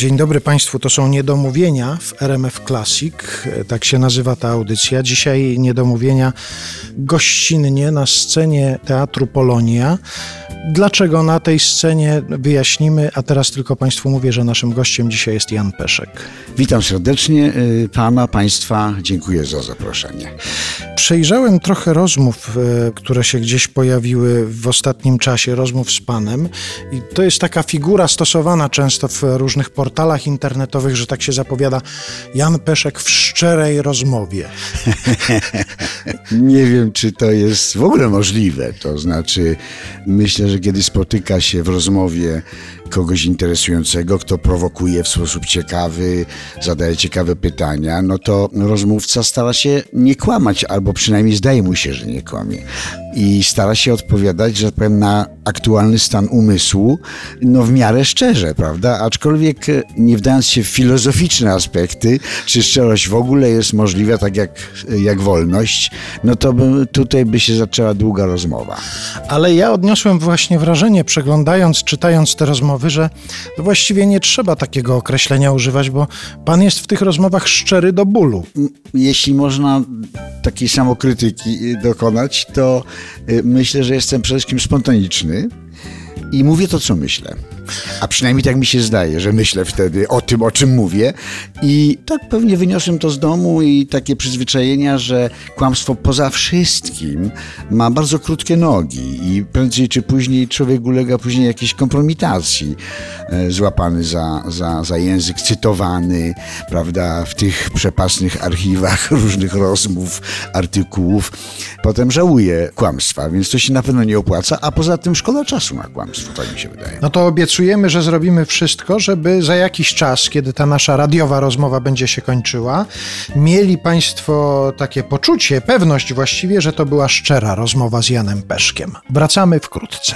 Dzień dobry Państwu, to są Niedomówienia w RMF Classic, tak się nazywa ta audycja. Dzisiaj Niedomówienia gościnnie na scenie Teatru Polonia. Dlaczego na tej scenie wyjaśnimy, a teraz tylko Państwu mówię, że naszym gościem dzisiaj jest Jan Peszek. Witam serdecznie y, Pana, Państwa, dziękuję za zaproszenie. Przejrzałem trochę rozmów, e, które się gdzieś pojawiły w ostatnim czasie, rozmów z Panem i to jest taka figura stosowana często w różnych portalach internetowych, że tak się zapowiada Jan Peszek w szczerej rozmowie. Nie wiem, czy to jest w ogóle możliwe. To znaczy, myślę, że kiedy spotyka się w rozmowie kogoś interesującego, kto prowokuje w sposób ciekawy, zadaje ciekawe pytania, no to rozmówca stara się nie kłamać, albo przynajmniej zdaje mu się, że nie kłamie. I stara się odpowiadać, że tak powiem, na aktualny stan umysłu, no w miarę szczerze, prawda? Aczkolwiek e, nie wdając się w filozoficzne aspekty, czy szczerość w ogóle jest możliwa, tak jak, jak wolność, no to by, tutaj by się zaczęła długa rozmowa. Ale ja odniosłem właśnie wrażenie, przeglądając, czytając te rozmowy, że właściwie nie trzeba takiego określenia używać, bo pan jest w tych rozmowach szczery do bólu. Jeśli można takiej samokrytyki dokonać, to myślę, że jestem przede wszystkim spontaniczny i mówię to, co myślę. A przynajmniej tak mi się zdaje, że myślę wtedy o tym, o czym mówię. I tak pewnie wyniosłem to z domu i takie przyzwyczajenia, że kłamstwo poza wszystkim ma bardzo krótkie nogi i prędzej czy później człowiek ulega później jakiejś kompromitacji, e, złapany za, za, za język, cytowany, prawda, w tych przepasnych archiwach różnych rozmów, artykułów. Potem żałuje kłamstwa, więc to się na pewno nie opłaca, a poza tym szkoda czasu na kłamstwo, tak mi się wydaje. No to obiecujemy, że zrobimy wszystko, żeby za jakiś czas, kiedy ta nasza radiowa rozmowa będzie się kończyła, mieli Państwo takie poczucie, pewność właściwie, że to była szczera rozmowa z Janem Peszkiem. Wracamy wkrótce.